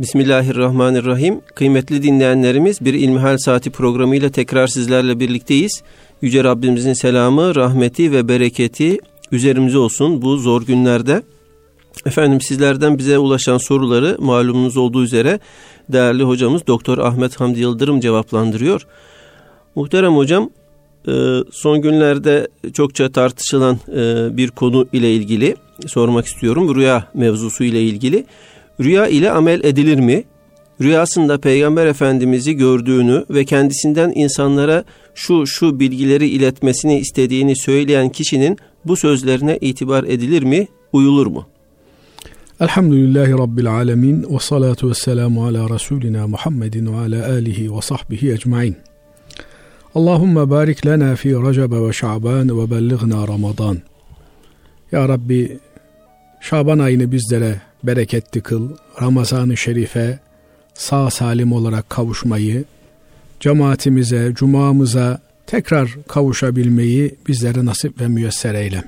Bismillahirrahmanirrahim. Kıymetli dinleyenlerimiz bir İlmihal Saati programıyla tekrar sizlerle birlikteyiz. Yüce Rabbimizin selamı, rahmeti ve bereketi üzerimize olsun bu zor günlerde. Efendim sizlerden bize ulaşan soruları malumunuz olduğu üzere değerli hocamız Doktor Ahmet Hamdi Yıldırım cevaplandırıyor. Muhterem hocam e, son günlerde çokça tartışılan e, bir konu ile ilgili sormak istiyorum. Rüya mevzusu ile ilgili. Rüya ile amel edilir mi? Rüyasında Peygamber Efendimiz'i gördüğünü ve kendisinden insanlara şu şu bilgileri iletmesini istediğini söyleyen kişinin bu sözlerine itibar edilir mi, uyulur mu? Elhamdülillahi Rabbil alemin ve salatu ve selamu ala Resulina Muhammedin ve ala alihi ve sahbihi ecmain. Allahümme barik lena fi Recebe ve Şaban ve bellighna Ramazan. Ya Rabbi Şaban ayını bizlere bereketli kıl. Ramazan-ı Şerif'e sağ salim olarak kavuşmayı, cemaatimize, cumamıza tekrar kavuşabilmeyi bizlere nasip ve müyesser eyle.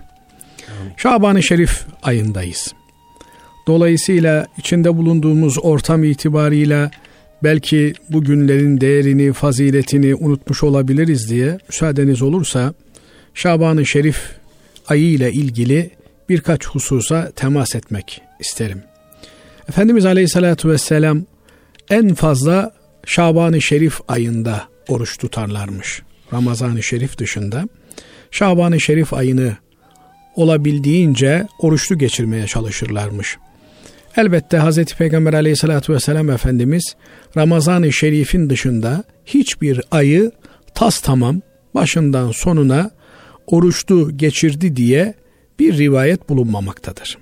Şaban-ı Şerif ayındayız. Dolayısıyla içinde bulunduğumuz ortam itibarıyla belki bu günlerin değerini, faziletini unutmuş olabiliriz diye müsaadeniz olursa Şaban-ı Şerif ayı ile ilgili birkaç hususa temas etmek isterim. Efendimiz Aleyhisselatü Vesselam en fazla Şaban-ı Şerif ayında oruç tutarlarmış. Ramazan-ı Şerif dışında. Şaban-ı Şerif ayını olabildiğince oruçlu geçirmeye çalışırlarmış. Elbette Hz. Peygamber aleyhissalatü vesselam Efendimiz Ramazan-ı Şerif'in dışında hiçbir ayı tas tamam başından sonuna oruçlu geçirdi diye bir rivayet bulunmamaktadır.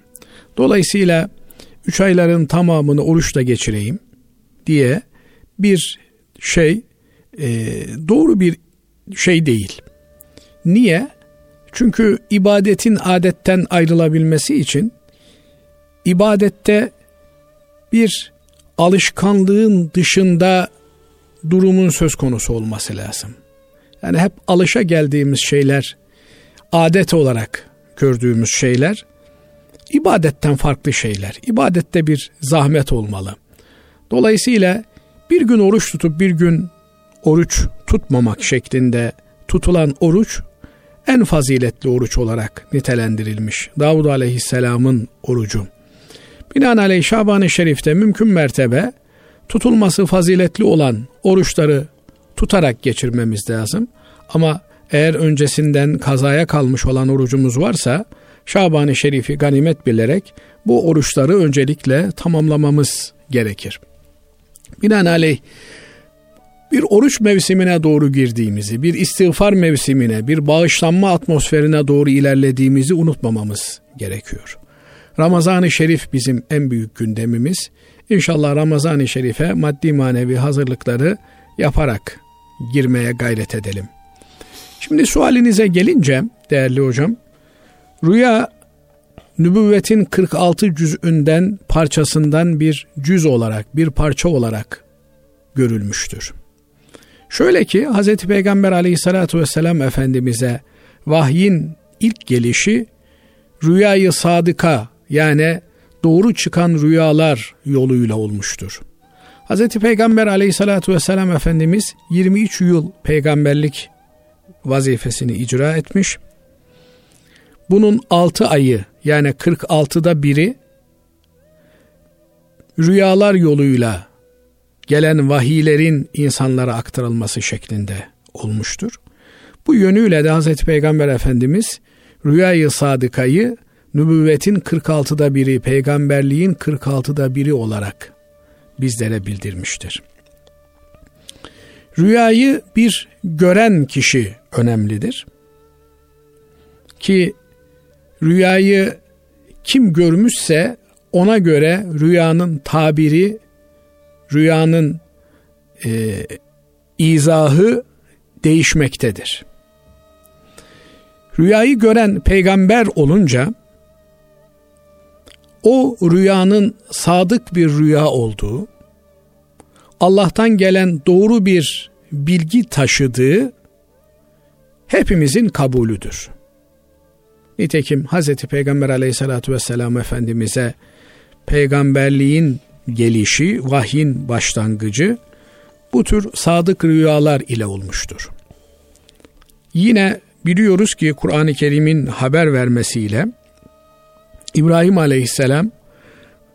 Dolayısıyla üç ayların tamamını oruçla geçireyim diye bir şey e, doğru bir şey değil. Niye? Çünkü ibadetin adetten ayrılabilmesi için ibadette bir alışkanlığın dışında durumun söz konusu olması lazım. Yani hep alışa geldiğimiz şeyler, adet olarak gördüğümüz şeyler ibadetten farklı şeyler. İbadette bir zahmet olmalı. Dolayısıyla bir gün oruç tutup bir gün oruç tutmamak şeklinde tutulan oruç en faziletli oruç olarak nitelendirilmiş. Davud Aleyhisselam'ın orucu. Binaenaleyh Şaban-ı Şerif'te mümkün mertebe tutulması faziletli olan oruçları tutarak geçirmemiz lazım. Ama eğer öncesinden kazaya kalmış olan orucumuz varsa Şaban-ı Şerif'i ganimet bilerek bu oruçları öncelikle tamamlamamız gerekir. Binaenaleyh bir oruç mevsimine doğru girdiğimizi, bir istiğfar mevsimine, bir bağışlanma atmosferine doğru ilerlediğimizi unutmamamız gerekiyor. Ramazan-ı Şerif bizim en büyük gündemimiz. İnşallah Ramazan-ı Şerif'e maddi manevi hazırlıkları yaparak girmeye gayret edelim. Şimdi sualinize gelince değerli hocam, rüya nübüvvetin 46 cüzünden parçasından bir cüz olarak, bir parça olarak görülmüştür. Şöyle ki Hz. Peygamber aleyhissalatü vesselam Efendimiz'e vahyin ilk gelişi rüyayı sadıka yani doğru çıkan rüyalar yoluyla olmuştur. Hz. Peygamber aleyhissalatü vesselam Efendimiz 23 yıl peygamberlik vazifesini icra etmiş. Bunun 6 ayı yani 46'da biri rüyalar yoluyla gelen vahiylerin insanlara aktarılması şeklinde olmuştur. Bu yönüyle de Hz. Peygamber Efendimiz rüyayı sadıkayı nübüvvetin 46'da biri, peygamberliğin 46'da biri olarak bizlere bildirmiştir. Rüyayı bir gören kişi önemlidir. Ki rüyayı kim görmüşse ona göre rüyanın tabiri, rüyanın e, izahı değişmektedir. Rüyayı gören peygamber olunca o rüyanın sadık bir rüya olduğu, Allah'tan gelen doğru bir bilgi taşıdığı hepimizin kabulüdür. Nitekim Hz. Peygamber aleyhissalatü vesselam Efendimiz'e peygamberliğin gelişi, vahyin başlangıcı bu tür sadık rüyalar ile olmuştur. Yine biliyoruz ki Kur'an-ı Kerim'in haber vermesiyle İbrahim Aleyhisselam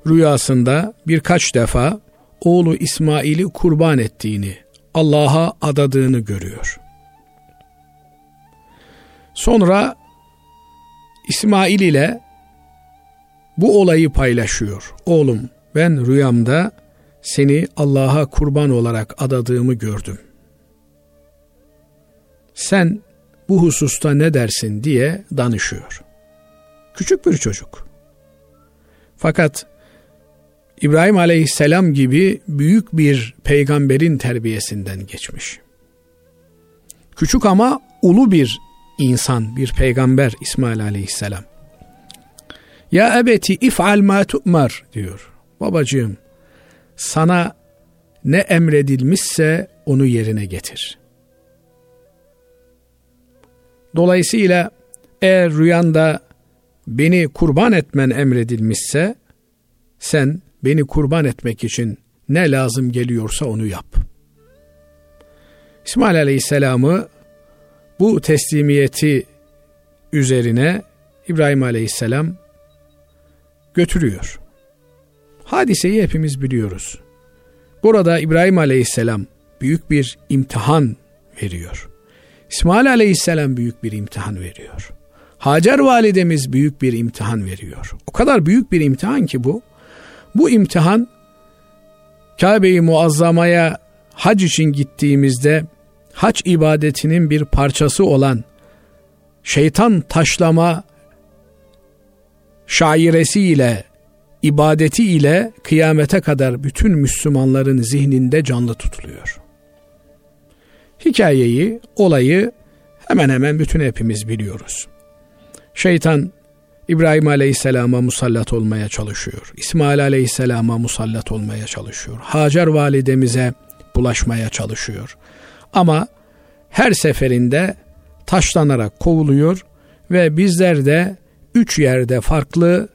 rüyasında birkaç defa oğlu İsmail'i kurban ettiğini, Allah'a adadığını görüyor. Sonra İsmail ile bu olayı paylaşıyor. Oğlum ben rüyamda seni Allah'a kurban olarak adadığımı gördüm. Sen bu hususta ne dersin diye danışıyor. Küçük bir çocuk. Fakat İbrahim aleyhisselam gibi büyük bir peygamberin terbiyesinden geçmiş. Küçük ama ulu bir insan, bir peygamber İsmail aleyhisselam. Ya ebeti if'al ma tu'mar diyor. Babacığım sana ne emredilmişse onu yerine getir. Dolayısıyla eğer rüyanda beni kurban etmen emredilmişse sen beni kurban etmek için ne lazım geliyorsa onu yap. İsmail Aleyhisselam'ı bu teslimiyeti üzerine İbrahim Aleyhisselam götürüyor. Hadiseyi hepimiz biliyoruz. Burada İbrahim Aleyhisselam büyük bir imtihan veriyor. İsmail Aleyhisselam büyük bir imtihan veriyor. Hacer validemiz büyük bir imtihan veriyor. O kadar büyük bir imtihan ki bu. Bu imtihan Kabe-i Muazzama'ya hac için gittiğimizde hac ibadetinin bir parçası olan şeytan taşlama şairesi ile ibadeti ile kıyamete kadar bütün Müslümanların zihninde canlı tutuluyor. Hikayeyi, olayı hemen hemen bütün hepimiz biliyoruz. Şeytan İbrahim Aleyhisselam'a musallat olmaya çalışıyor. İsmail Aleyhisselam'a musallat olmaya çalışıyor. Hacer validemize bulaşmaya çalışıyor. Ama her seferinde taşlanarak kovuluyor ve bizler de üç yerde farklı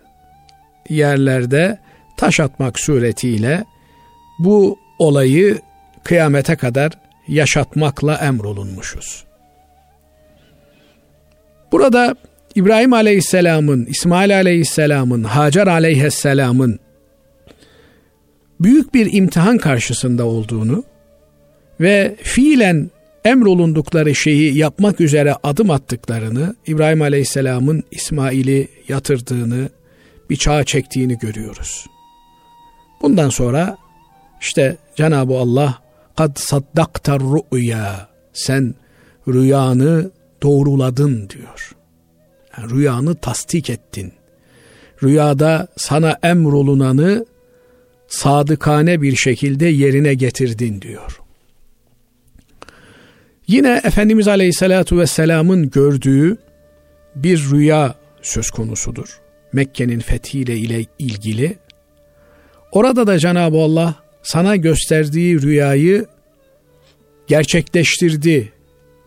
yerlerde taş atmak suretiyle bu olayı kıyamete kadar yaşatmakla emrolunmuşuz. Burada İbrahim Aleyhisselam'ın, İsmail Aleyhisselam'ın, Hacer Aleyhisselam'ın büyük bir imtihan karşısında olduğunu ve fiilen emrolundukları şeyi yapmak üzere adım attıklarını, İbrahim Aleyhisselam'ın İsmail'i yatırdığını, bir çağa çektiğini görüyoruz. Bundan sonra işte Cenab-ı Allah kad saddaktar rü'ya sen rüyanı doğruladın diyor. Yani rüyanı tasdik ettin. Rüyada sana emrolunanı sadıkane bir şekilde yerine getirdin diyor. Yine Efendimiz Aleyhisselatü Vesselam'ın gördüğü bir rüya söz konusudur. Mekke'nin fethiyle ile ilgili. Orada da Cenab-ı Allah sana gösterdiği rüyayı gerçekleştirdi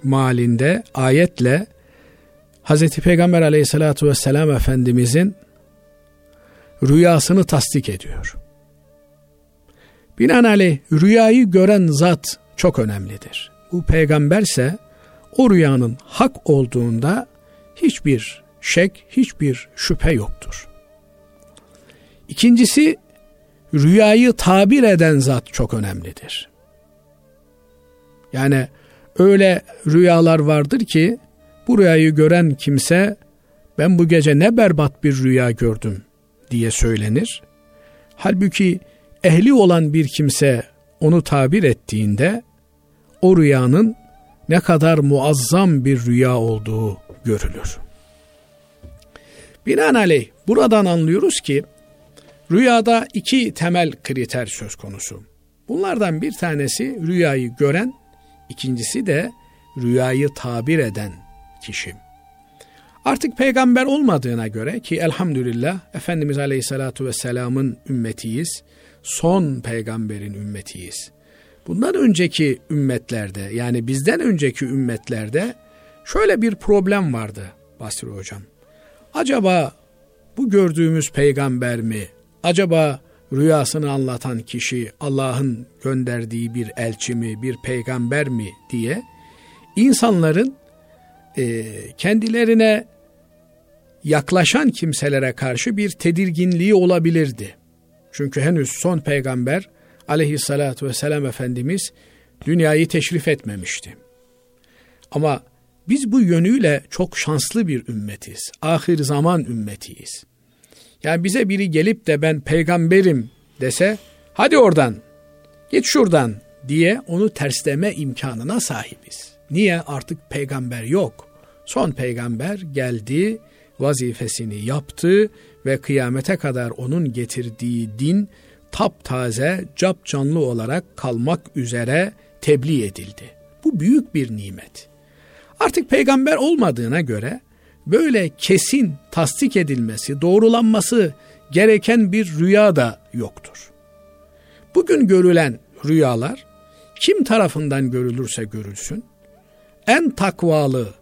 malinde ayetle Hz. Peygamber aleyhissalatü vesselam Efendimizin rüyasını tasdik ediyor. Binaenaleyh rüyayı gören zat çok önemlidir. Bu peygamberse o rüyanın hak olduğunda hiçbir şek, hiçbir şüphe yoktur. İkincisi rüyayı tabir eden zat çok önemlidir. Yani öyle rüyalar vardır ki bu rüyayı gören kimse ben bu gece ne berbat bir rüya gördüm diye söylenir. Halbuki ehli olan bir kimse onu tabir ettiğinde o rüyanın ne kadar muazzam bir rüya olduğu görülür. Binaenaleyh buradan anlıyoruz ki rüyada iki temel kriter söz konusu. Bunlardan bir tanesi rüyayı gören, ikincisi de rüyayı tabir eden kişi. Artık peygamber olmadığına göre ki elhamdülillah Efendimiz Aleyhisselatü Vesselam'ın ümmetiyiz, son peygamberin ümmetiyiz. Bundan önceki ümmetlerde yani bizden önceki ümmetlerde şöyle bir problem vardı Basri Hocam. Acaba bu gördüğümüz peygamber mi? Acaba rüyasını anlatan kişi Allah'ın gönderdiği bir elçi mi, bir peygamber mi diye insanların e, kendilerine yaklaşan kimselere karşı bir tedirginliği olabilirdi. Çünkü henüz son peygamber aleyhissalatu vesselam Efendimiz dünyayı teşrif etmemişti. Ama biz bu yönüyle çok şanslı bir ümmetiz. Ahir zaman ümmetiyiz. Yani bize biri gelip de ben peygamberim dese hadi oradan git şuradan diye onu tersleme imkanına sahibiz. Niye? Artık peygamber yok. Son peygamber geldi, vazifesini yaptı ve kıyamete kadar onun getirdiği din taptaze, cap canlı olarak kalmak üzere tebliğ edildi. Bu büyük bir nimet. Artık peygamber olmadığına göre böyle kesin tasdik edilmesi, doğrulanması gereken bir rüya da yoktur. Bugün görülen rüyalar kim tarafından görülürse görülsün, en takvalı,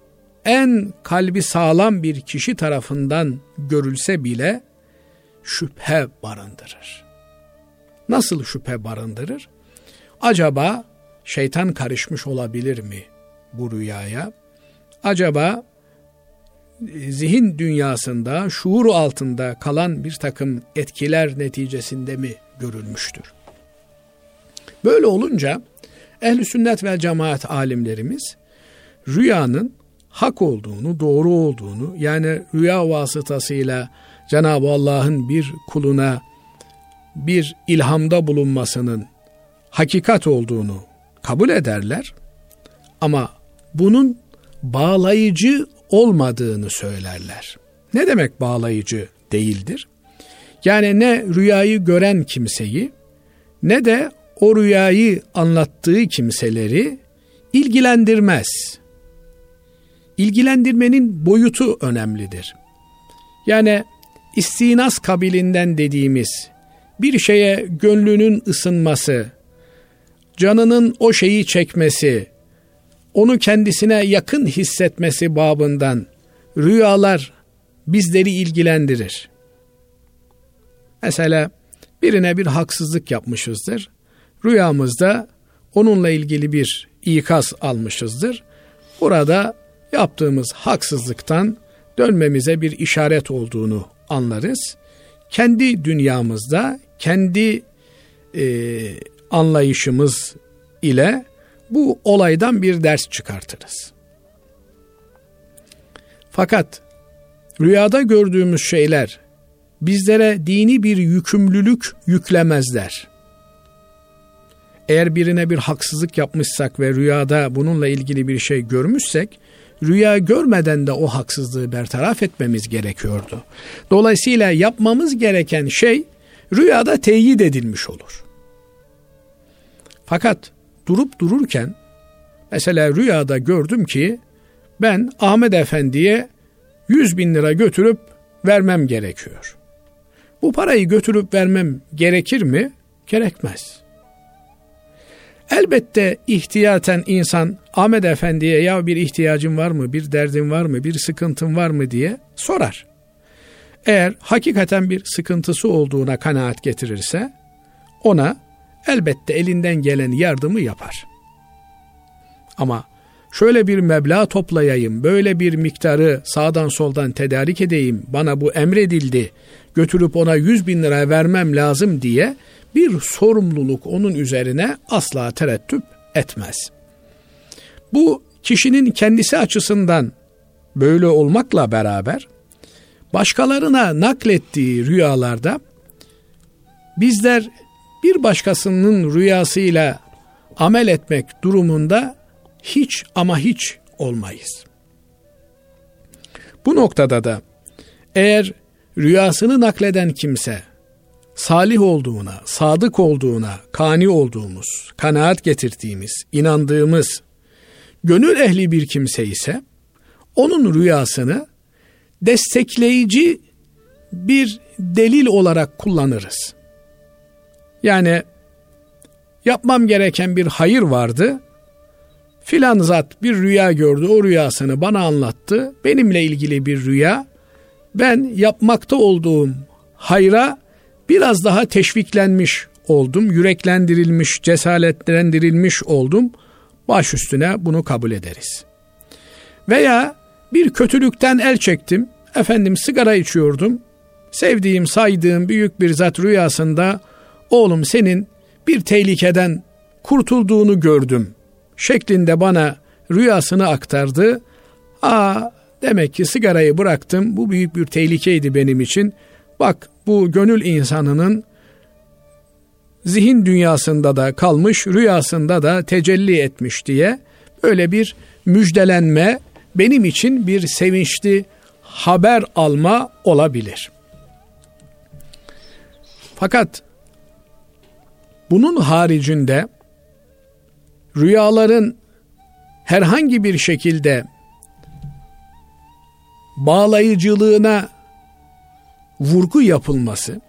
en kalbi sağlam bir kişi tarafından görülse bile şüphe barındırır. Nasıl şüphe barındırır? Acaba şeytan karışmış olabilir mi bu rüyaya? Acaba e, zihin dünyasında, şuur altında kalan bir takım etkiler neticesinde mi görülmüştür? Böyle olunca ehli sünnet ve cemaat alimlerimiz rüyanın hak olduğunu, doğru olduğunu yani rüya vasıtasıyla Cenab-ı Allah'ın bir kuluna bir ilhamda bulunmasının hakikat olduğunu kabul ederler. Ama bunun bağlayıcı olmadığını söylerler. Ne demek bağlayıcı değildir? Yani ne rüyayı gören kimseyi ne de o rüyayı anlattığı kimseleri ilgilendirmez. İlgilendirmenin boyutu önemlidir. Yani istinas kabilinden dediğimiz bir şeye gönlünün ısınması, canının o şeyi çekmesi, onu kendisine yakın hissetmesi babından rüyalar bizleri ilgilendirir. Mesela birine bir haksızlık yapmışızdır. Rüyamızda onunla ilgili bir ikaz almışızdır. Burada yaptığımız haksızlıktan dönmemize bir işaret olduğunu anlarız. Kendi dünyamızda, kendi e, anlayışımız ile bu olaydan bir ders çıkartırız. Fakat rüyada gördüğümüz şeyler bizlere dini bir yükümlülük yüklemezler. Eğer birine bir haksızlık yapmışsak ve rüyada bununla ilgili bir şey görmüşsek, rüya görmeden de o haksızlığı bertaraf etmemiz gerekiyordu. Dolayısıyla yapmamız gereken şey rüyada teyit edilmiş olur. Fakat durup dururken mesela rüyada gördüm ki ben Ahmet Efendi'ye 100 bin lira götürüp vermem gerekiyor. Bu parayı götürüp vermem gerekir mi? Gerekmez. Elbette ihtiyaten insan Ahmet Efendi'ye ya bir ihtiyacın var mı, bir derdin var mı, bir sıkıntın var mı diye sorar. Eğer hakikaten bir sıkıntısı olduğuna kanaat getirirse ona elbette elinden gelen yardımı yapar. Ama şöyle bir meblağ toplayayım, böyle bir miktarı sağdan soldan tedarik edeyim, bana bu emredildi, götürüp ona yüz bin lira vermem lazım diye bir sorumluluk onun üzerine asla tereddüt etmez. Bu kişinin kendisi açısından böyle olmakla beraber başkalarına naklettiği rüyalarda bizler bir başkasının rüyasıyla amel etmek durumunda hiç ama hiç olmayız. Bu noktada da eğer rüyasını nakleden kimse salih olduğuna, sadık olduğuna, kani olduğumuz, kanaat getirdiğimiz, inandığımız, gönül ehli bir kimse ise onun rüyasını destekleyici bir delil olarak kullanırız. Yani yapmam gereken bir hayır vardı. Filan zat bir rüya gördü, o rüyasını bana anlattı. Benimle ilgili bir rüya. Ben yapmakta olduğum hayra biraz daha teşviklenmiş oldum, yüreklendirilmiş, cesaretlendirilmiş oldum. Baş üstüne bunu kabul ederiz. Veya bir kötülükten el çektim, efendim sigara içiyordum, sevdiğim, saydığım büyük bir zat rüyasında oğlum senin bir tehlikeden kurtulduğunu gördüm şeklinde bana rüyasını aktardı. Aa demek ki sigarayı bıraktım. Bu büyük bir tehlikeydi benim için. Bak bu gönül insanının zihin dünyasında da kalmış, rüyasında da tecelli etmiş diye böyle bir müjdelenme benim için bir sevinçli haber alma olabilir. Fakat bunun haricinde rüyaların herhangi bir şekilde bağlayıcılığına vurgu yapılması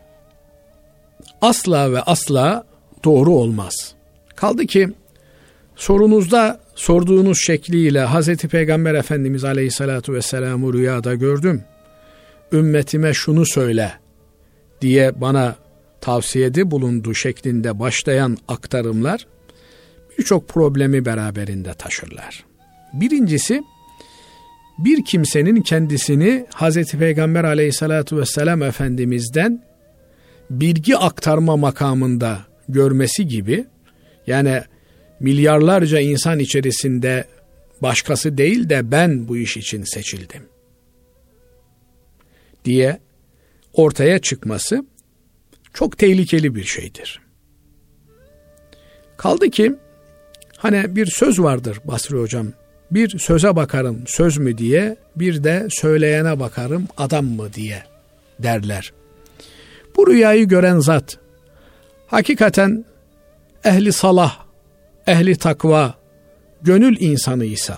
asla ve asla doğru olmaz. Kaldı ki sorunuzda sorduğunuz şekliyle Hz. Peygamber Efendimiz Aleyhisselatü Vesselam'ı rüyada gördüm. Ümmetime şunu söyle diye bana tavsiyede bulundu şeklinde başlayan aktarımlar birçok problemi beraberinde taşırlar. Birincisi bir kimsenin kendisini Hz. Peygamber aleyhissalatu vesselam Efendimiz'den bilgi aktarma makamında görmesi gibi yani milyarlarca insan içerisinde başkası değil de ben bu iş için seçildim diye ortaya çıkması çok tehlikeli bir şeydir. Kaldı ki hani bir söz vardır Basri hocam. Bir söze bakarım söz mü diye bir de söyleyene bakarım adam mı diye derler. Bu rüyayı gören zat hakikaten ehli salah, ehli takva, gönül insanı ise,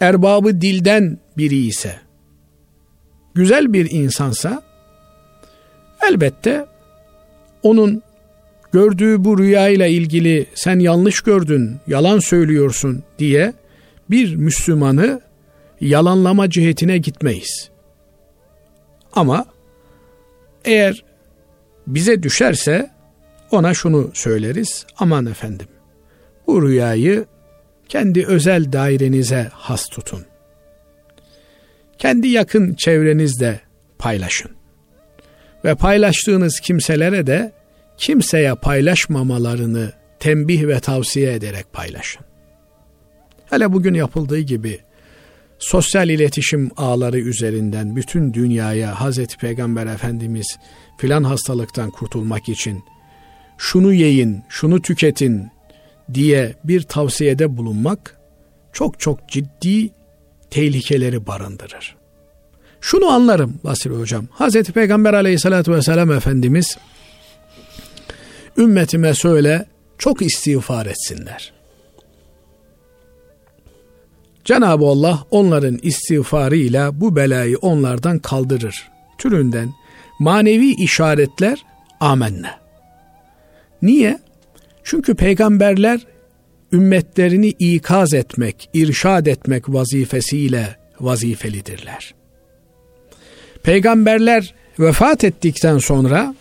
erbabı dilden biri ise, güzel bir insansa Elbette onun gördüğü bu rüya ile ilgili sen yanlış gördün, yalan söylüyorsun diye bir Müslümanı yalanlama cihetine gitmeyiz. Ama eğer bize düşerse ona şunu söyleriz. Aman efendim bu rüyayı kendi özel dairenize has tutun. Kendi yakın çevrenizde paylaşın ve paylaştığınız kimselere de kimseye paylaşmamalarını tembih ve tavsiye ederek paylaşın. Hele bugün yapıldığı gibi sosyal iletişim ağları üzerinden bütün dünyaya Hazreti Peygamber Efendimiz filan hastalıktan kurtulmak için şunu yiyin, şunu tüketin diye bir tavsiyede bulunmak çok çok ciddi tehlikeleri barındırır. Şunu anlarım Basri Hocam. Hazreti Peygamber aleyhissalatü vesselam Efendimiz ümmetime söyle çok istiğfar etsinler. Cenab-ı Allah onların istiğfarıyla bu belayı onlardan kaldırır. Türünden manevi işaretler amenna. Niye? Çünkü peygamberler ümmetlerini ikaz etmek, irşad etmek vazifesiyle vazifelidirler. Peygamberler vefat ettikten sonra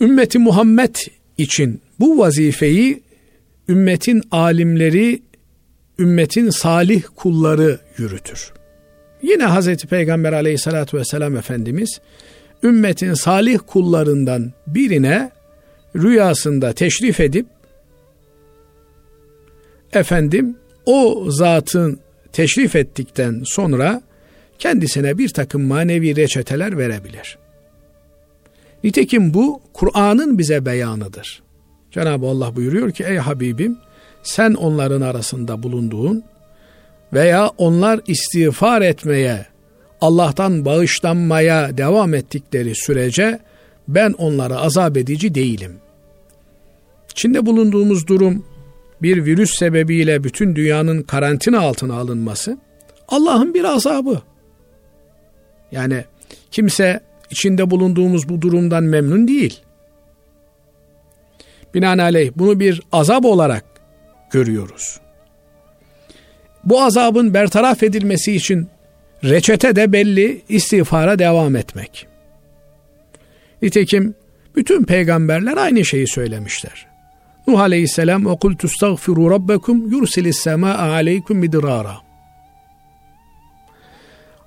ümmeti Muhammed için bu vazifeyi ümmetin alimleri, ümmetin salih kulları yürütür. Yine Hazreti Peygamber aleyhissalatü vesselam Efendimiz ümmetin salih kullarından birine rüyasında teşrif edip efendim o zatın teşrif ettikten sonra kendisine bir takım manevi reçeteler verebilir. Nitekim bu Kur'an'ın bize beyanıdır. Cenab-ı Allah buyuruyor ki ey Habibim sen onların arasında bulunduğun veya onlar istiğfar etmeye, Allah'tan bağışlanmaya devam ettikleri sürece ben onlara azap edici değilim. İçinde bulunduğumuz durum bir virüs sebebiyle bütün dünyanın karantina altına alınması Allah'ın bir azabı. Yani kimse içinde bulunduğumuz bu durumdan memnun değil. Binaenaleyh bunu bir azap olarak görüyoruz. Bu azabın bertaraf edilmesi için reçete de belli istiğfara devam etmek. Nitekim bütün peygamberler aynı şeyi söylemişler. Nuh aleyhisselam ve kul tustagfiru rabbekum yursilis semaa aleykum midrara.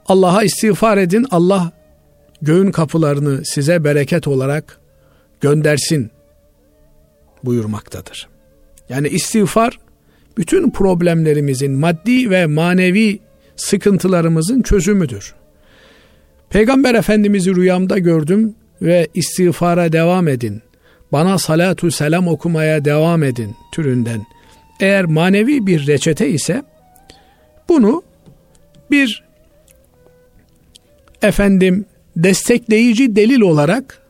Allah'a istiğfar edin. Allah göğün kapılarını size bereket olarak göndersin buyurmaktadır. Yani istiğfar bütün problemlerimizin maddi ve manevi sıkıntılarımızın çözümüdür. Peygamber Efendimiz'i rüyamda gördüm ve istiğfara devam edin. Bana salatu selam okumaya devam edin türünden. Eğer manevi bir reçete ise bunu bir efendim destekleyici delil olarak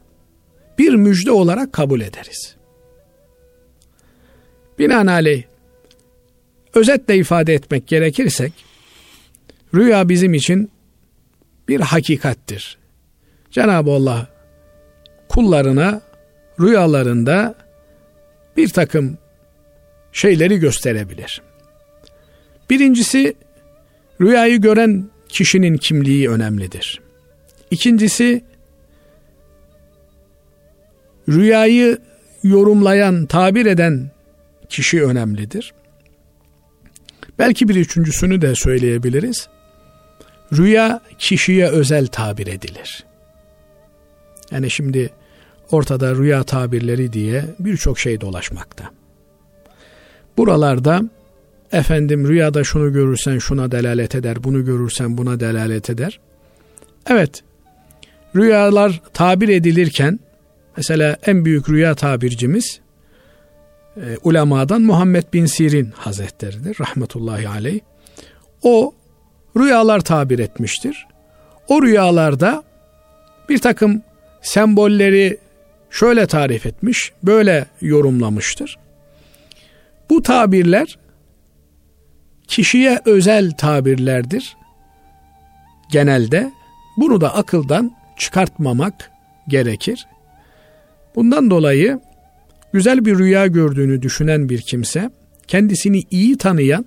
bir müjde olarak kabul ederiz. Binaenaleyh özetle ifade etmek gerekirsek rüya bizim için bir hakikattir. Cenab-ı Allah kullarına rüyalarında bir takım şeyleri gösterebilir. Birincisi rüyayı gören kişinin kimliği önemlidir. İkincisi rüyayı yorumlayan, tabir eden kişi önemlidir. Belki bir üçüncüsünü de söyleyebiliriz. Rüya kişiye özel tabir edilir. Yani şimdi ortada rüya tabirleri diye birçok şey dolaşmakta. Buralarda efendim rüyada şunu görürsen şuna delalet eder, bunu görürsen buna delalet eder. Evet, rüyalar tabir edilirken mesela en büyük rüya tabircimiz e, ulemadan Muhammed bin Sirin Hazretleridir rahmetullahi aleyh. O rüyalar tabir etmiştir. O rüyalarda bir takım sembolleri şöyle tarif etmiş, böyle yorumlamıştır. Bu tabirler kişiye özel tabirlerdir. Genelde bunu da akıldan çıkartmamak gerekir. Bundan dolayı güzel bir rüya gördüğünü düşünen bir kimse kendisini iyi tanıyan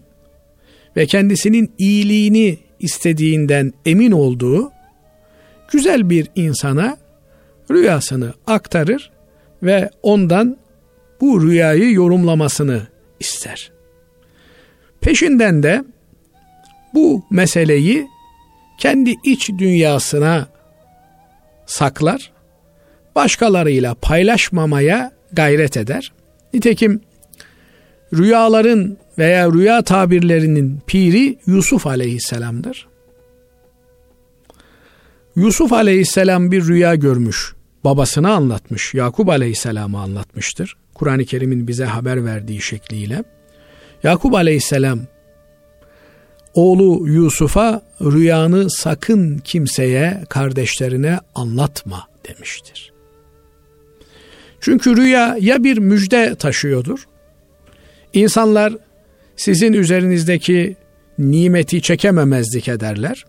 ve kendisinin iyiliğini istediğinden emin olduğu güzel bir insana rüyasını aktarır ve ondan bu rüyayı yorumlamasını ister. Peşinden de bu meseleyi kendi iç dünyasına saklar, başkalarıyla paylaşmamaya gayret eder. Nitekim rüyaların veya rüya tabirlerinin piri Yusuf aleyhisselamdır. Yusuf aleyhisselam bir rüya görmüş. Babasına anlatmış. Yakup aleyhisselama anlatmıştır. Kur'an-ı Kerim'in bize haber verdiği şekliyle. Yakup aleyhisselam oğlu Yusuf'a rüyanı sakın kimseye, kardeşlerine anlatma demiştir. Çünkü rüya ya bir müjde taşıyordur. İnsanlar sizin üzerinizdeki nimeti çekememezlik ederler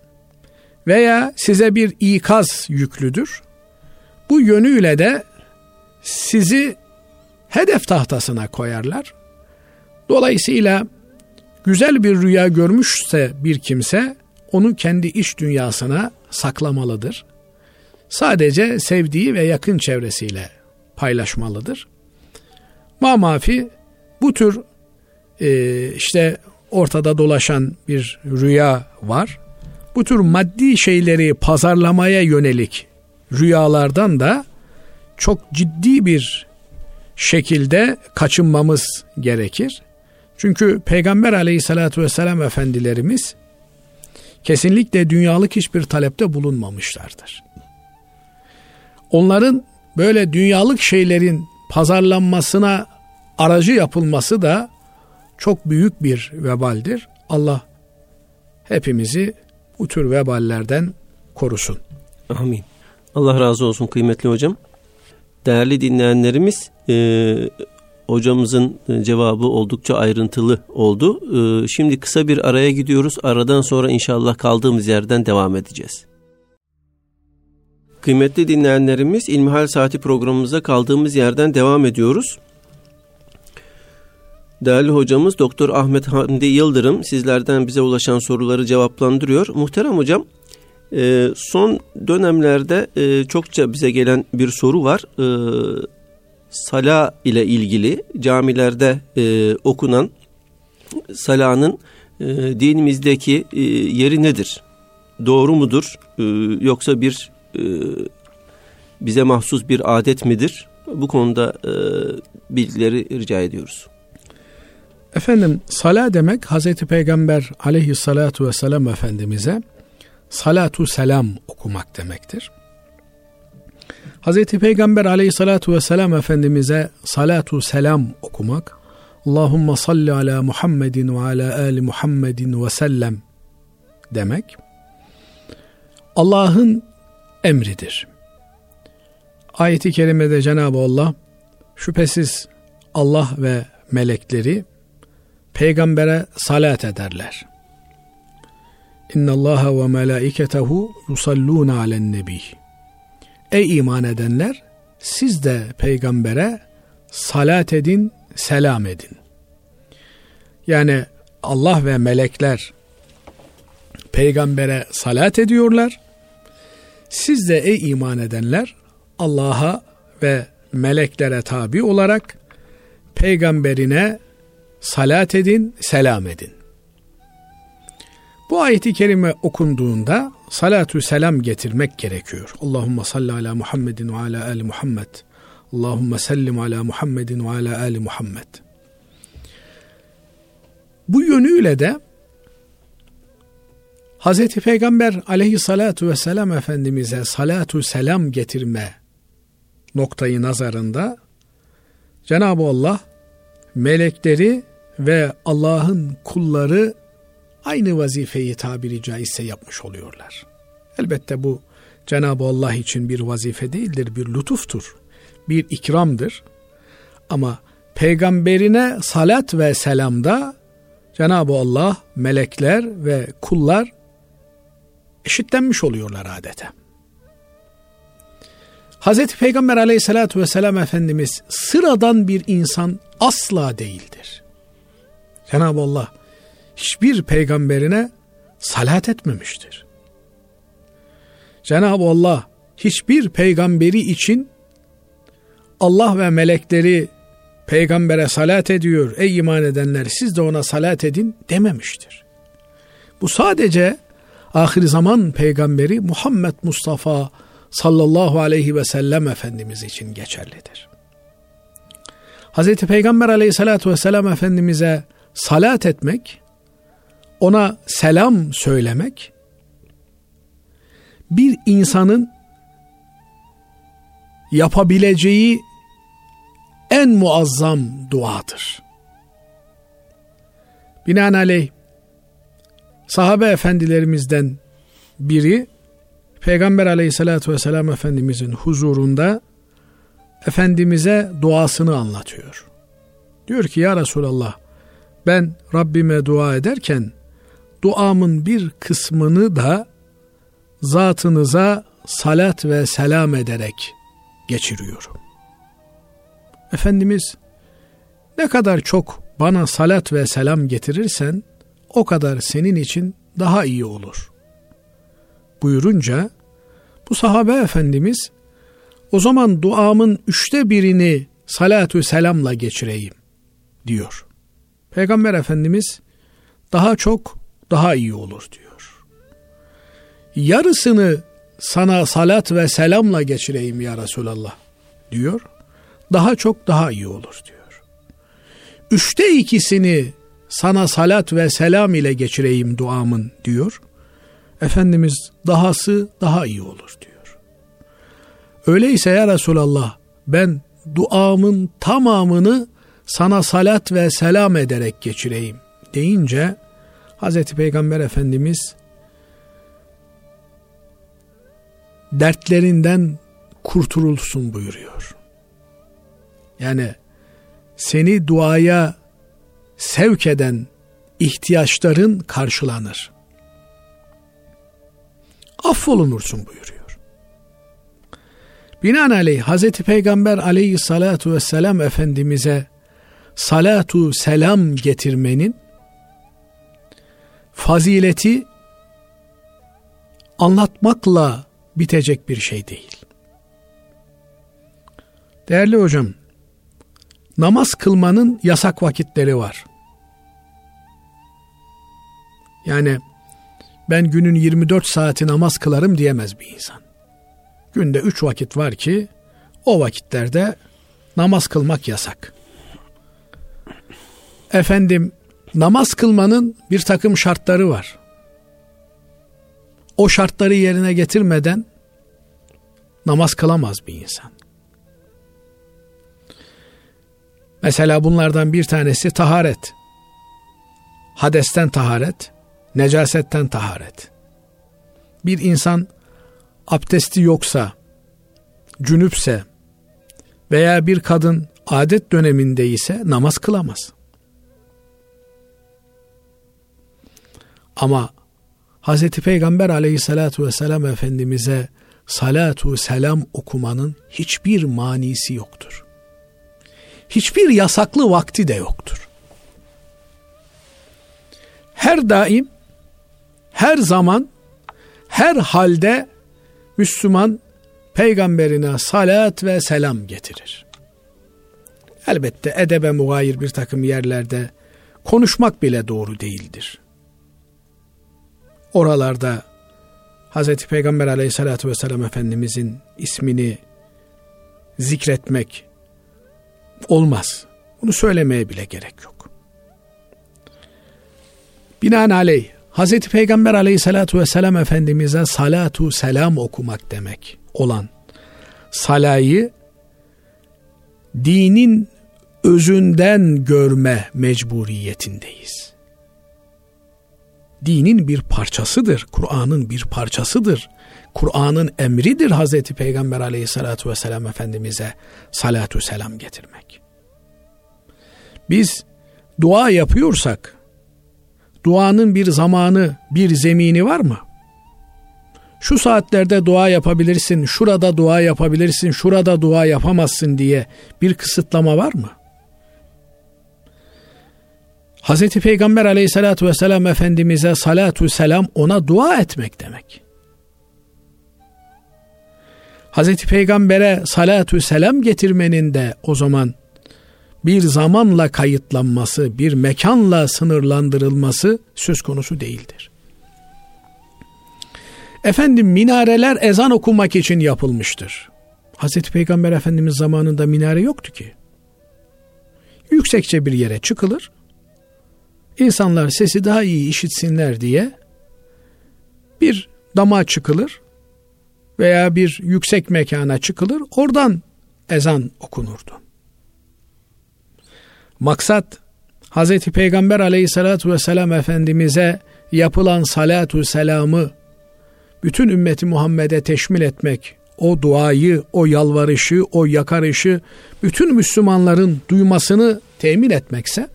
veya size bir ikaz yüklüdür. Bu yönüyle de sizi hedef tahtasına koyarlar. Dolayısıyla güzel bir rüya görmüşse bir kimse onu kendi iç dünyasına saklamalıdır. Sadece sevdiği ve yakın çevresiyle paylaşmalıdır. Mamafi bu tür e, işte ortada dolaşan bir rüya var. Bu tür maddi şeyleri pazarlamaya yönelik rüyalardan da çok ciddi bir şekilde kaçınmamız gerekir. Çünkü Peygamber aleyhissalatü vesselam efendilerimiz kesinlikle dünyalık hiçbir talepte bulunmamışlardır. Onların böyle dünyalık şeylerin pazarlanmasına aracı yapılması da çok büyük bir vebaldir. Allah hepimizi bu tür veballerden korusun. Amin. Allah razı olsun kıymetli hocam. Değerli dinleyenlerimiz e, hocamızın cevabı oldukça ayrıntılı oldu. E, şimdi kısa bir araya gidiyoruz. Aradan sonra inşallah kaldığımız yerden devam edeceğiz. Kıymetli dinleyenlerimiz İlmihal Saati programımıza kaldığımız yerden devam ediyoruz. Değerli hocamız Doktor Ahmet Hamdi Yıldırım sizlerden bize ulaşan soruları cevaplandırıyor. Muhterem hocam E, son dönemlerde e, çokça bize gelen bir soru var. E, sala ile ilgili camilerde e, okunan salanın e, dinimizdeki e, yeri nedir? Doğru mudur? E, yoksa bir e, bize mahsus bir adet midir? Bu konuda e, bilgileri rica ediyoruz. Efendim sala demek Hazreti Peygamber aleyhissalatu vesselam Efendimiz'e salatu selam okumak demektir. Hazreti Peygamber aleyhissalatu vesselam Efendimiz'e salatu selam okumak Allahümme salli ala Muhammedin ve ala ali Muhammedin ve sellem demek Allah'ın emridir. Ayeti kerimede Cenab-ı Allah şüphesiz Allah ve melekleri peygambere salat ederler. İnna Allah ve melaiketehu yusallun alen nebi. Ey iman edenler siz de peygambere salat edin, selam edin. Yani Allah ve melekler peygambere salat ediyorlar. Siz de ey iman edenler Allah'a ve meleklere tabi olarak peygamberine salat edin, selam edin. Bu ayeti kerime okunduğunda salatu selam getirmek gerekiyor. Allahümme salli ala Muhammedin ve ala ali Muhammed. Allahümme sellim ala Muhammedin ve ala ali Muhammed. Bu yönüyle de Hz. Peygamber aleyhissalatu vesselam Efendimiz'e salatu selam getirme noktayı nazarında Cenab-ı Allah melekleri ve Allah'ın kulları aynı vazifeyi tabiri caizse yapmış oluyorlar. Elbette bu Cenab-ı Allah için bir vazife değildir, bir lütuftur, bir ikramdır. Ama peygamberine salat ve selamda Cenab-ı Allah, melekler ve kullar eşitlenmiş oluyorlar adeta. Hz. Peygamber aleyhissalatü vesselam Efendimiz sıradan bir insan asla değildir. Cenab-ı Allah hiçbir peygamberine salat etmemiştir. Cenab-ı Allah hiçbir peygamberi için Allah ve melekleri peygambere salat ediyor. Ey iman edenler siz de ona salat edin dememiştir. Bu sadece ahir zaman peygamberi Muhammed Mustafa sallallahu aleyhi ve sellem Efendimiz için geçerlidir. Hz. Peygamber aleyhissalatu vesselam Efendimiz'e salat etmek, ona selam söylemek, bir insanın yapabileceği en muazzam duadır. Binaenaleyh sahabe efendilerimizden biri Peygamber aleyhissalatü vesselam Efendimizin huzurunda Efendimiz'e duasını anlatıyor. Diyor ki ya Resulallah ben Rabbime dua ederken duamın bir kısmını da zatınıza salat ve selam ederek geçiriyorum. Efendimiz ne kadar çok bana salat ve selam getirirsen o kadar senin için daha iyi olur. Buyurunca bu sahabe efendimiz o zaman duamın üçte birini salatü selamla geçireyim diyor. Peygamber Efendimiz daha çok daha iyi olur diyor. Yarısını sana salat ve selamla geçireyim ya Resulallah diyor. Daha çok daha iyi olur diyor. Üçte ikisini sana salat ve selam ile geçireyim duamın diyor. Efendimiz dahası daha iyi olur diyor. Öyleyse ya Resulallah ben duamın tamamını sana salat ve selam ederek geçireyim deyince Hz. Peygamber Efendimiz dertlerinden kurtululsun buyuruyor. Yani seni duaya sevk eden ihtiyaçların karşılanır. Affolunursun buyuruyor. Binaenaleyh Hz. Peygamber aleyhissalatu vesselam Efendimiz'e salatu selam getirmenin fazileti anlatmakla bitecek bir şey değil. Değerli hocam, namaz kılmanın yasak vakitleri var. Yani ben günün 24 saati namaz kılarım diyemez bir insan. Günde 3 vakit var ki o vakitlerde namaz kılmak yasak. Efendim namaz kılmanın bir takım şartları var. O şartları yerine getirmeden namaz kılamaz bir insan. Mesela bunlardan bir tanesi taharet. Hadesten taharet, necasetten taharet. Bir insan abdesti yoksa, cünüpse veya bir kadın adet döneminde ise namaz kılamaz. Ama Hz. Peygamber aleyhissalatu vesselam Efendimiz'e salatu selam okumanın hiçbir manisi yoktur. Hiçbir yasaklı vakti de yoktur. Her daim, her zaman, her halde Müslüman peygamberine salat ve selam getirir. Elbette edebe mugayir bir takım yerlerde konuşmak bile doğru değildir. Oralarda Hz. Peygamber aleyhissalatü vesselam Efendimizin ismini zikretmek olmaz. Bunu söylemeye bile gerek yok. Binaenaleyh Hz. Peygamber aleyhissalatü vesselam Efendimiz'e salatu selam okumak demek olan salayı dinin özünden görme mecburiyetindeyiz. Dinin bir parçasıdır, Kur'an'ın bir parçasıdır. Kur'an'ın emridir Hazreti Peygamber aleyhissalatu vesselam Efendimiz'e salatu selam getirmek. Biz dua yapıyorsak, duanın bir zamanı, bir zemini var mı? Şu saatlerde dua yapabilirsin, şurada dua yapabilirsin, şurada dua yapamazsın diye bir kısıtlama var mı? Hz. Peygamber aleyhissalatü vesselam Efendimiz'e salatu selam ona dua etmek demek. Hz. Peygamber'e salatu selam getirmenin de o zaman bir zamanla kayıtlanması, bir mekanla sınırlandırılması söz konusu değildir. Efendim minareler ezan okumak için yapılmıştır. Hazreti Peygamber Efendimiz zamanında minare yoktu ki. Yüksekçe bir yere çıkılır, insanlar sesi daha iyi işitsinler diye bir dama çıkılır veya bir yüksek mekana çıkılır, oradan ezan okunurdu. Maksat Hz. Peygamber aleyhissalatu vesselam Efendimiz'e yapılan salatu selamı bütün ümmeti Muhammed'e teşmil etmek, o duayı, o yalvarışı, o yakarışı bütün Müslümanların duymasını temin etmekse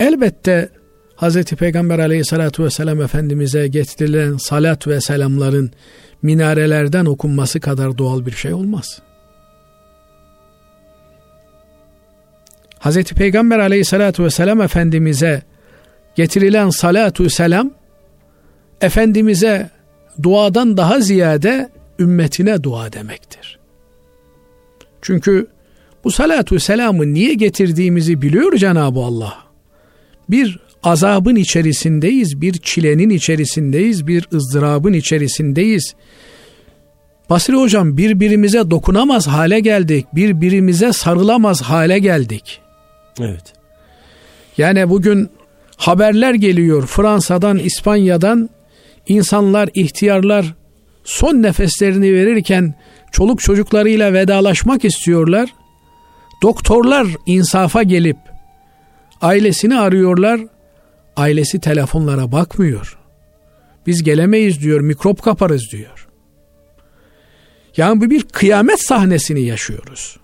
elbette Hz. Peygamber aleyhissalatu vesselam Efendimiz'e getirilen salat ve selamların minarelerden okunması kadar doğal bir şey olmaz. Hz. Peygamber aleyhissalatu vesselam Efendimiz'e getirilen salatu selam Efendimiz'e duadan daha ziyade ümmetine dua demektir. Çünkü bu salatu selamı niye getirdiğimizi biliyor Cenab-ı Allah. Bir azabın içerisindeyiz, bir çilenin içerisindeyiz, bir ızdırabın içerisindeyiz. Basri hocam birbirimize dokunamaz hale geldik, birbirimize sarılamaz hale geldik. Evet. Yani bugün haberler geliyor Fransa'dan, İspanya'dan insanlar, ihtiyarlar son nefeslerini verirken çoluk çocuklarıyla vedalaşmak istiyorlar. Doktorlar insafa gelip ailesini arıyorlar. Ailesi telefonlara bakmıyor. Biz gelemeyiz diyor, mikrop kaparız diyor. Yani bu bir kıyamet sahnesini yaşıyoruz.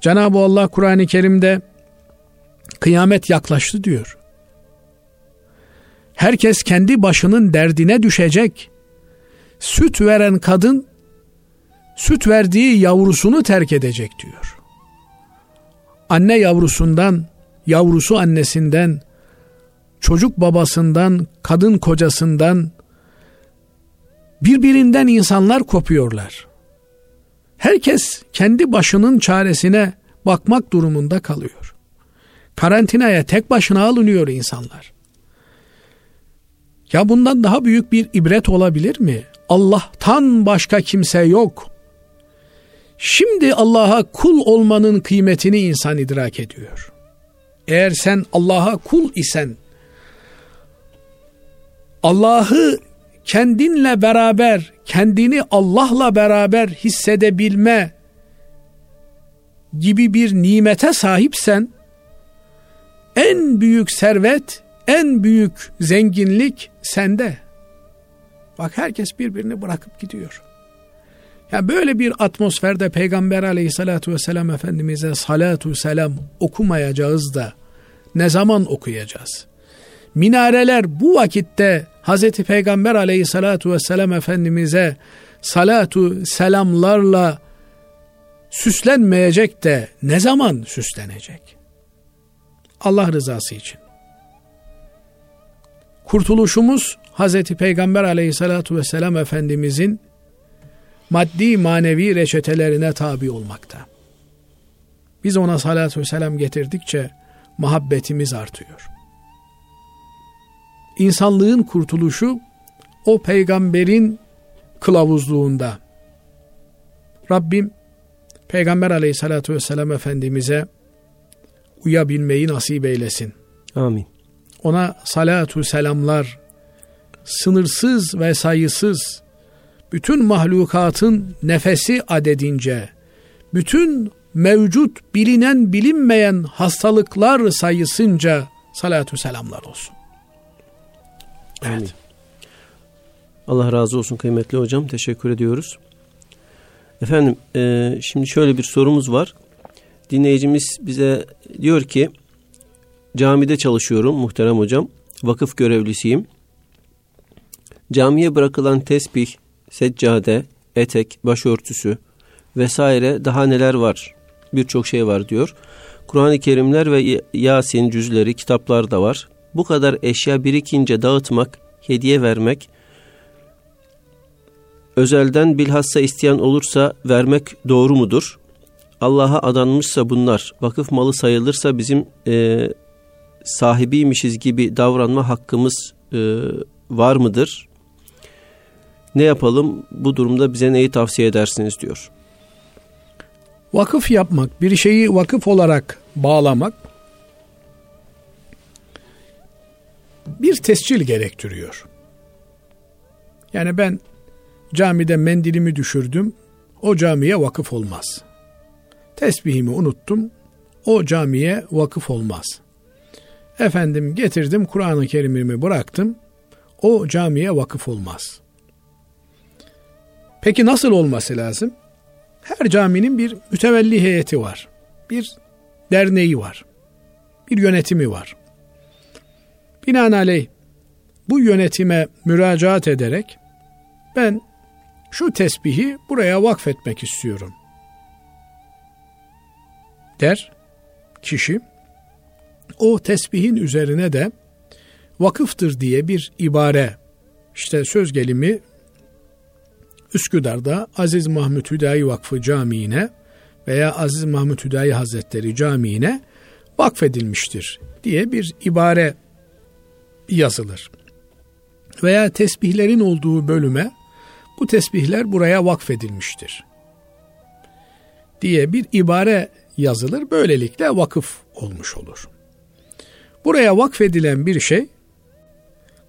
Cenab-ı Allah Kur'an-ı Kerim'de kıyamet yaklaştı diyor. Herkes kendi başının derdine düşecek. Süt veren kadın süt verdiği yavrusunu terk edecek diyor. Anne yavrusundan, yavrusu annesinden çocuk babasından, kadın kocasından, birbirinden insanlar kopuyorlar. Herkes kendi başının çaresine bakmak durumunda kalıyor. Karantinaya tek başına alınıyor insanlar. Ya bundan daha büyük bir ibret olabilir mi? Allah'tan başka kimse yok. Şimdi Allah'a kul olmanın kıymetini insan idrak ediyor. Eğer sen Allah'a kul isen, Allah'ı kendinle beraber, kendini Allah'la beraber hissedebilme gibi bir nimete sahipsen, en büyük servet, en büyük zenginlik sende. Bak herkes birbirini bırakıp gidiyor. Ya böyle bir atmosferde Peygamber aleyhissalatu vesselam Efendimiz'e salatu selam okumayacağız da ne zaman okuyacağız? Minareler bu vakitte Hazreti Peygamber aleyhissalatu vesselam Efendimiz'e salatu selamlarla süslenmeyecek de ne zaman süslenecek? Allah rızası için. Kurtuluşumuz Hazreti Peygamber aleyhissalatu vesselam Efendimizin maddi manevi reçetelerine tabi olmakta. Biz ona salatu selam getirdikçe muhabbetimiz artıyor. İnsanlığın kurtuluşu o peygamberin kılavuzluğunda. Rabbim Peygamber aleyhissalatu vesselam Efendimiz'e uyabilmeyi nasip eylesin. Amin. Ona salatu selamlar sınırsız ve sayısız bütün mahlukatın nefesi adedince, bütün mevcut bilinen bilinmeyen hastalıklar sayısınca salatu selamlar olsun. Evet. Amin. Allah razı olsun kıymetli hocam. Teşekkür ediyoruz. Efendim e, şimdi şöyle bir sorumuz var. Dinleyicimiz bize diyor ki camide çalışıyorum muhterem hocam. Vakıf görevlisiyim. Camiye bırakılan tesbih, seccade, etek, başörtüsü vesaire daha neler var? Birçok şey var diyor. Kur'an-ı Kerimler ve Yasin cüzleri, kitaplar da var. Bu kadar eşya birikince dağıtmak, hediye vermek, özelden bilhassa isteyen olursa vermek doğru mudur? Allah'a adanmışsa bunlar, vakıf malı sayılırsa bizim e, sahibiymişiz gibi davranma hakkımız e, var mıdır? Ne yapalım? Bu durumda bize neyi tavsiye edersiniz diyor. Vakıf yapmak, bir şeyi vakıf olarak bağlamak bir tescil gerektiriyor. Yani ben camide mendilimi düşürdüm, o camiye vakıf olmaz. Tesbihimi unuttum, o camiye vakıf olmaz. Efendim getirdim Kur'an-ı Kerim'imi bıraktım, o camiye vakıf olmaz. Peki nasıl olması lazım? Her caminin bir mütevelli heyeti var. Bir derneği var. Bir yönetimi var. Binaenaleyh bu yönetime müracaat ederek ben şu tesbihi buraya vakfetmek istiyorum der kişi. O tesbihin üzerine de vakıftır diye bir ibare işte söz gelimi Üsküdar'da Aziz Mahmut Hüdayi Vakfı Camii'ne veya Aziz Mahmut Hüdayi Hazretleri Camii'ne vakfedilmiştir diye bir ibare yazılır. Veya tesbihlerin olduğu bölüme bu tesbihler buraya vakfedilmiştir diye bir ibare yazılır. Böylelikle vakıf olmuş olur. Buraya vakfedilen bir şey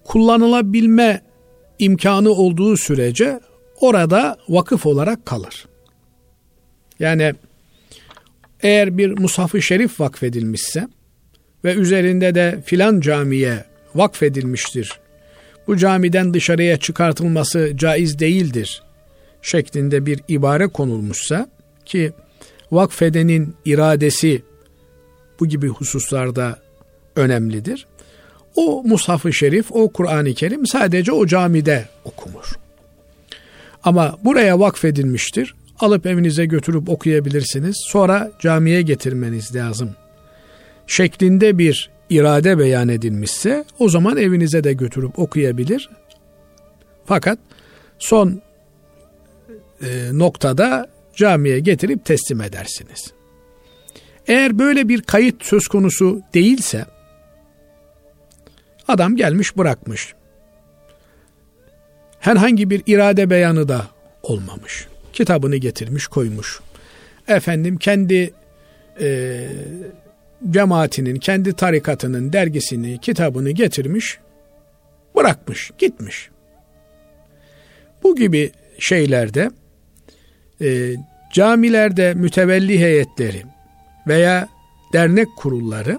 kullanılabilme imkanı olduğu sürece orada vakıf olarak kalır. Yani eğer bir mushaf-ı şerif vakfedilmişse ve üzerinde de filan camiye vakfedilmiştir. Bu camiden dışarıya çıkartılması caiz değildir şeklinde bir ibare konulmuşsa ki vakfedenin iradesi bu gibi hususlarda önemlidir. O mushaf-ı şerif, o Kur'an-ı Kerim sadece o camide okunur. Ama buraya vakfedilmiştir. Alıp evinize götürüp okuyabilirsiniz. Sonra camiye getirmeniz lazım. Şeklinde bir irade beyan edilmişse o zaman evinize de götürüp okuyabilir. Fakat son e, noktada camiye getirip teslim edersiniz. Eğer böyle bir kayıt söz konusu değilse adam gelmiş bırakmış. Herhangi bir irade beyanı da olmamış. Kitabını getirmiş koymuş. Efendim kendi e, cemaatinin, kendi tarikatının dergisini, kitabını getirmiş, bırakmış, gitmiş. Bu gibi şeylerde e, camilerde mütevelli heyetleri veya dernek kurulları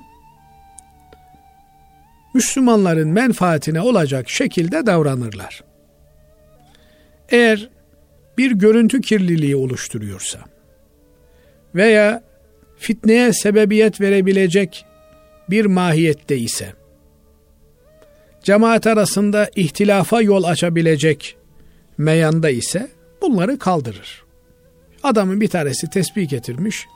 Müslümanların menfaatine olacak şekilde davranırlar. Eğer bir görüntü kirliliği oluşturuyorsa veya fitneye sebebiyet verebilecek bir mahiyette ise, cemaat arasında ihtilafa yol açabilecek meyanda ise bunları kaldırır. Adamın bir tanesi tesbih getirmiş.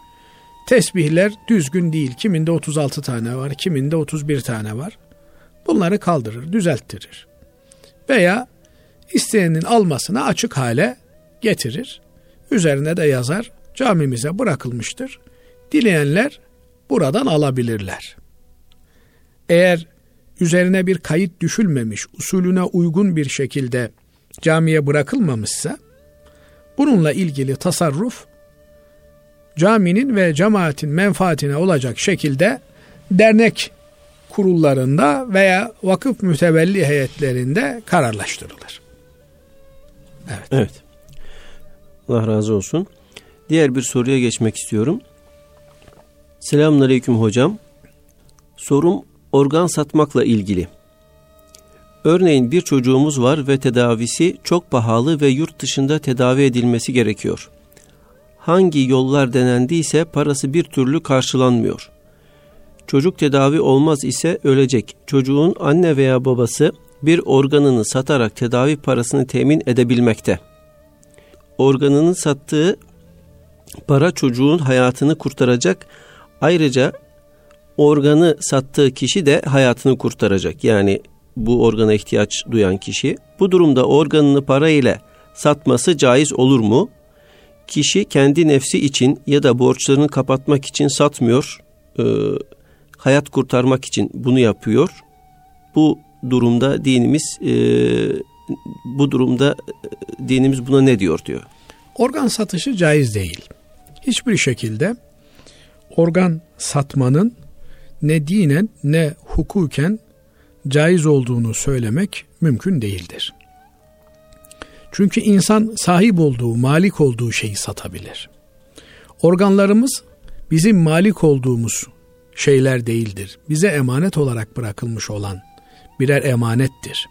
Tesbihler düzgün değil. Kiminde 36 tane var, kiminde 31 tane var. Bunları kaldırır, düzelttirir. Veya isteyenin almasına açık hale getirir. Üzerine de yazar, camimize bırakılmıştır. Dileyenler buradan alabilirler. Eğer üzerine bir kayıt düşülmemiş, usulüne uygun bir şekilde camiye bırakılmamışsa, bununla ilgili tasarruf caminin ve cemaatin menfaatine olacak şekilde dernek kurullarında veya vakıf mütevelli heyetlerinde kararlaştırılır. Evet. Evet. Allah razı olsun. Diğer bir soruya geçmek istiyorum. Selamünaleyküm hocam. Sorum organ satmakla ilgili. Örneğin bir çocuğumuz var ve tedavisi çok pahalı ve yurt dışında tedavi edilmesi gerekiyor. Hangi yollar denendiyse parası bir türlü karşılanmıyor. Çocuk tedavi olmaz ise ölecek. Çocuğun anne veya babası bir organını satarak tedavi parasını temin edebilmekte. Organını sattığı para çocuğun hayatını kurtaracak. Ayrıca organı sattığı kişi de hayatını kurtaracak. Yani bu organa ihtiyaç duyan kişi. Bu durumda organını para ile satması caiz olur mu? Kişi kendi nefsi için ya da borçlarını kapatmak için satmıyor, e, hayat kurtarmak için bunu yapıyor. Bu durumda dinimiz e, bu durumda e, dinimiz buna ne diyor diyor. Organ satışı caiz değil. Hiçbir şekilde organ satmanın ne dinen ne hukuken caiz olduğunu söylemek mümkün değildir. Çünkü insan sahip olduğu, malik olduğu şeyi satabilir. Organlarımız bizim malik olduğumuz şeyler değildir. Bize emanet olarak bırakılmış olan birer emanettir.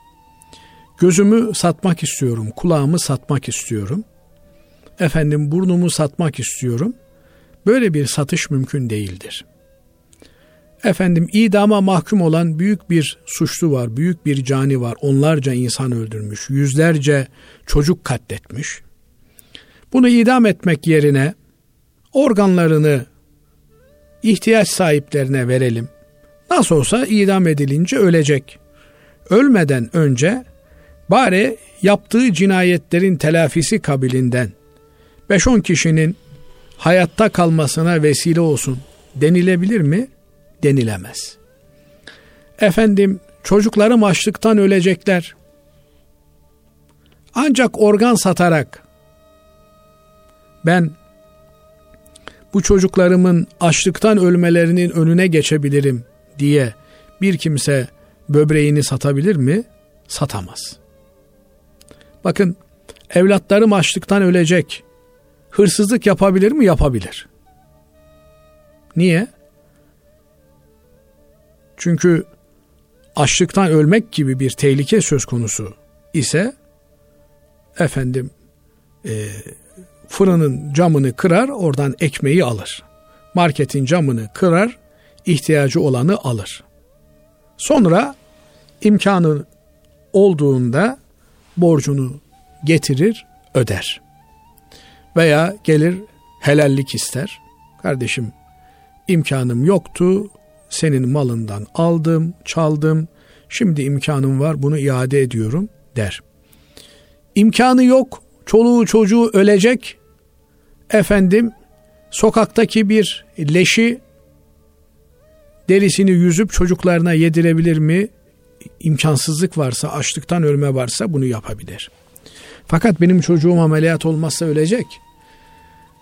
Gözümü satmak istiyorum, kulağımı satmak istiyorum. Efendim burnumu satmak istiyorum. Böyle bir satış mümkün değildir efendim idama mahkum olan büyük bir suçlu var, büyük bir cani var. Onlarca insan öldürmüş, yüzlerce çocuk katletmiş. Bunu idam etmek yerine organlarını ihtiyaç sahiplerine verelim. Nasıl olsa idam edilince ölecek. Ölmeden önce bari yaptığı cinayetlerin telafisi kabilinden 5-10 kişinin hayatta kalmasına vesile olsun denilebilir mi? denilemez. Efendim çocuklarım açlıktan ölecekler. Ancak organ satarak ben bu çocuklarımın açlıktan ölmelerinin önüne geçebilirim diye bir kimse böbreğini satabilir mi? Satamaz. Bakın evlatlarım açlıktan ölecek. Hırsızlık yapabilir mi? Yapabilir. Niye? Çünkü açlıktan ölmek gibi bir tehlike söz konusu ise efendim e, fırının camını kırar oradan ekmeği alır. Marketin camını kırar ihtiyacı olanı alır. Sonra imkanı olduğunda borcunu getirir öder. Veya gelir helallik ister. Kardeşim imkanım yoktu senin malından aldım, çaldım, şimdi imkanım var bunu iade ediyorum der. İmkanı yok, çoluğu çocuğu ölecek, efendim sokaktaki bir leşi derisini yüzüp çocuklarına yedirebilir mi? İmkansızlık varsa, açlıktan ölme varsa bunu yapabilir. Fakat benim çocuğum ameliyat olmazsa ölecek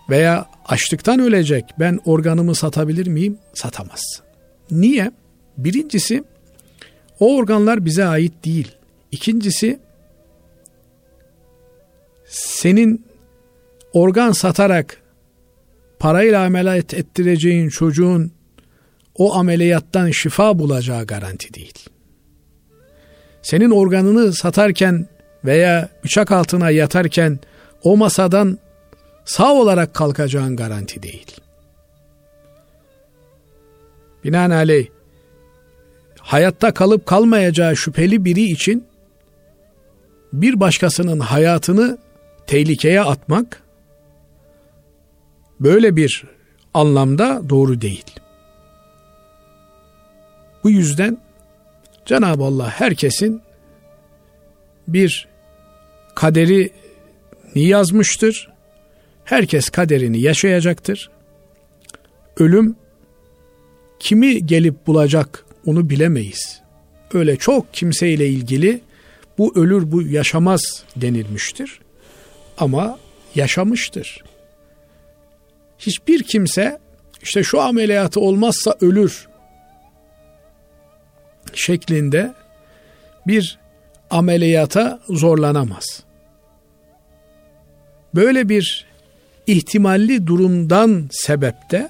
veya açlıktan ölecek. Ben organımı satabilir miyim? Satamaz. Niye? Birincisi o organlar bize ait değil. İkincisi senin organ satarak parayla ameliyat ettireceğin çocuğun o ameliyattan şifa bulacağı garanti değil. Senin organını satarken veya bıçak altına yatarken o masadan sağ olarak kalkacağın garanti değil. Binaenaleyh hayatta kalıp kalmayacağı şüpheli biri için bir başkasının hayatını tehlikeye atmak böyle bir anlamda doğru değil. Bu yüzden Cenab-ı Allah herkesin bir kaderi yazmıştır. Herkes kaderini yaşayacaktır. Ölüm kimi gelip bulacak onu bilemeyiz. Öyle çok kimseyle ilgili bu ölür bu yaşamaz denilmiştir. Ama yaşamıştır. Hiçbir kimse işte şu ameliyatı olmazsa ölür şeklinde bir ameliyata zorlanamaz. Böyle bir ihtimalli durumdan sebepte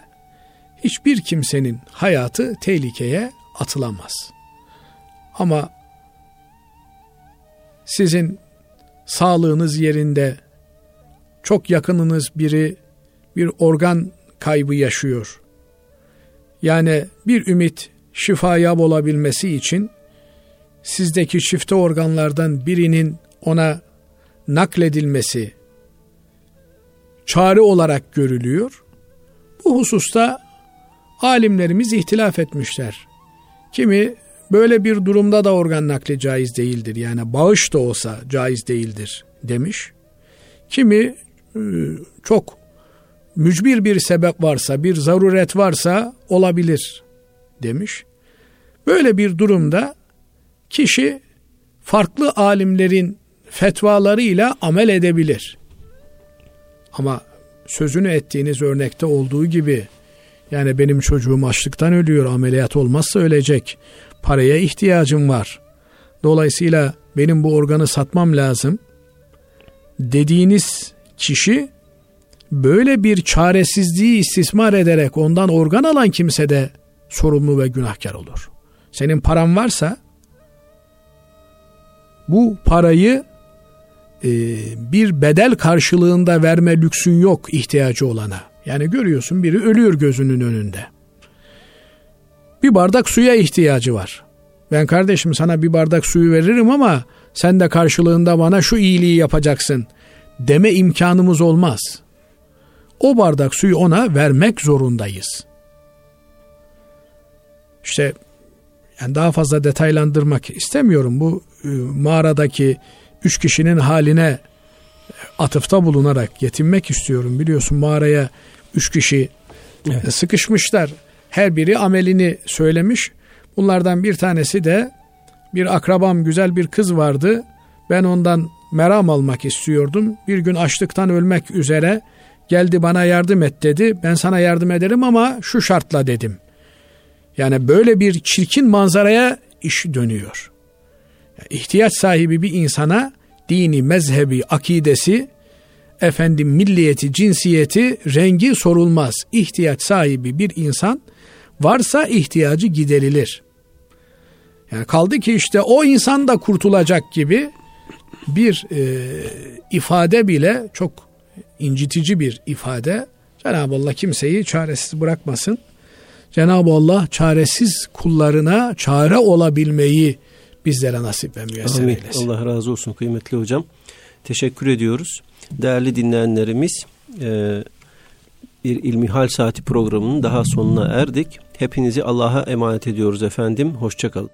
hiçbir kimsenin hayatı tehlikeye atılamaz. Ama sizin sağlığınız yerinde çok yakınınız biri bir organ kaybı yaşıyor. Yani bir ümit şifaya olabilmesi için sizdeki çifte organlardan birinin ona nakledilmesi çare olarak görülüyor. Bu hususta alimlerimiz ihtilaf etmişler. Kimi böyle bir durumda da organ nakli caiz değildir. Yani bağış da olsa caiz değildir demiş. Kimi e, çok mücbir bir sebep varsa, bir zaruret varsa olabilir demiş. Böyle bir durumda kişi farklı alimlerin fetvalarıyla amel edebilir. Ama sözünü ettiğiniz örnekte olduğu gibi yani benim çocuğum açlıktan ölüyor ameliyat olmazsa ölecek paraya ihtiyacım var. Dolayısıyla benim bu organı satmam lazım dediğiniz kişi böyle bir çaresizliği istismar ederek ondan organ alan kimse de sorumlu ve günahkar olur. Senin paran varsa bu parayı e, bir bedel karşılığında verme lüksün yok ihtiyacı olana. Yani görüyorsun biri ölüyor gözünün önünde. Bir bardak suya ihtiyacı var. Ben kardeşim sana bir bardak suyu veririm ama sen de karşılığında bana şu iyiliği yapacaksın deme imkanımız olmaz. O bardak suyu ona vermek zorundayız. İşte yani daha fazla detaylandırmak istemiyorum. Bu e, mağaradaki üç kişinin haline atıfta bulunarak yetinmek istiyorum. Biliyorsun mağaraya üç kişi evet. sıkışmışlar. Her biri amelini söylemiş. Bunlardan bir tanesi de bir akrabam güzel bir kız vardı. Ben ondan meram almak istiyordum. Bir gün açlıktan ölmek üzere geldi bana yardım et dedi. Ben sana yardım ederim ama şu şartla dedim. Yani böyle bir çirkin manzaraya iş dönüyor. İhtiyaç sahibi bir insana dini, mezhebi, akidesi, efendim milliyeti, cinsiyeti, rengi sorulmaz. İhtiyaç sahibi bir insan varsa ihtiyacı giderilir. Yani kaldı ki işte o insan da kurtulacak gibi bir e, ifade bile çok incitici bir ifade. Cenab-ı Allah kimseyi çaresiz bırakmasın. Cenab-ı Allah çaresiz kullarına çare olabilmeyi bizlere nasip ve müyesser Amin. eylesin. Allah razı olsun kıymetli hocam. Teşekkür ediyoruz. Değerli dinleyenlerimiz e, bir İlmihal Saati programının daha sonuna erdik. Hepinizi Allah'a emanet ediyoruz efendim. Hoşçakalın.